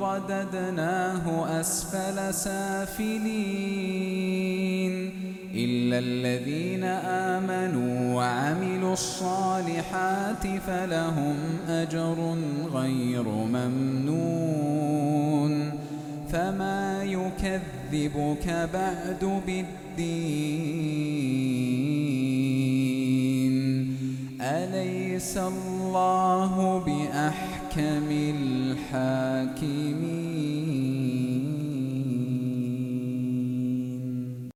ثم رددناه أسفل سافلين إلا الذين آمنوا وعملوا الصالحات فلهم أجر غير ممنون فما يكذبك بعد بالدين أليس الله بأحكم الحاكمين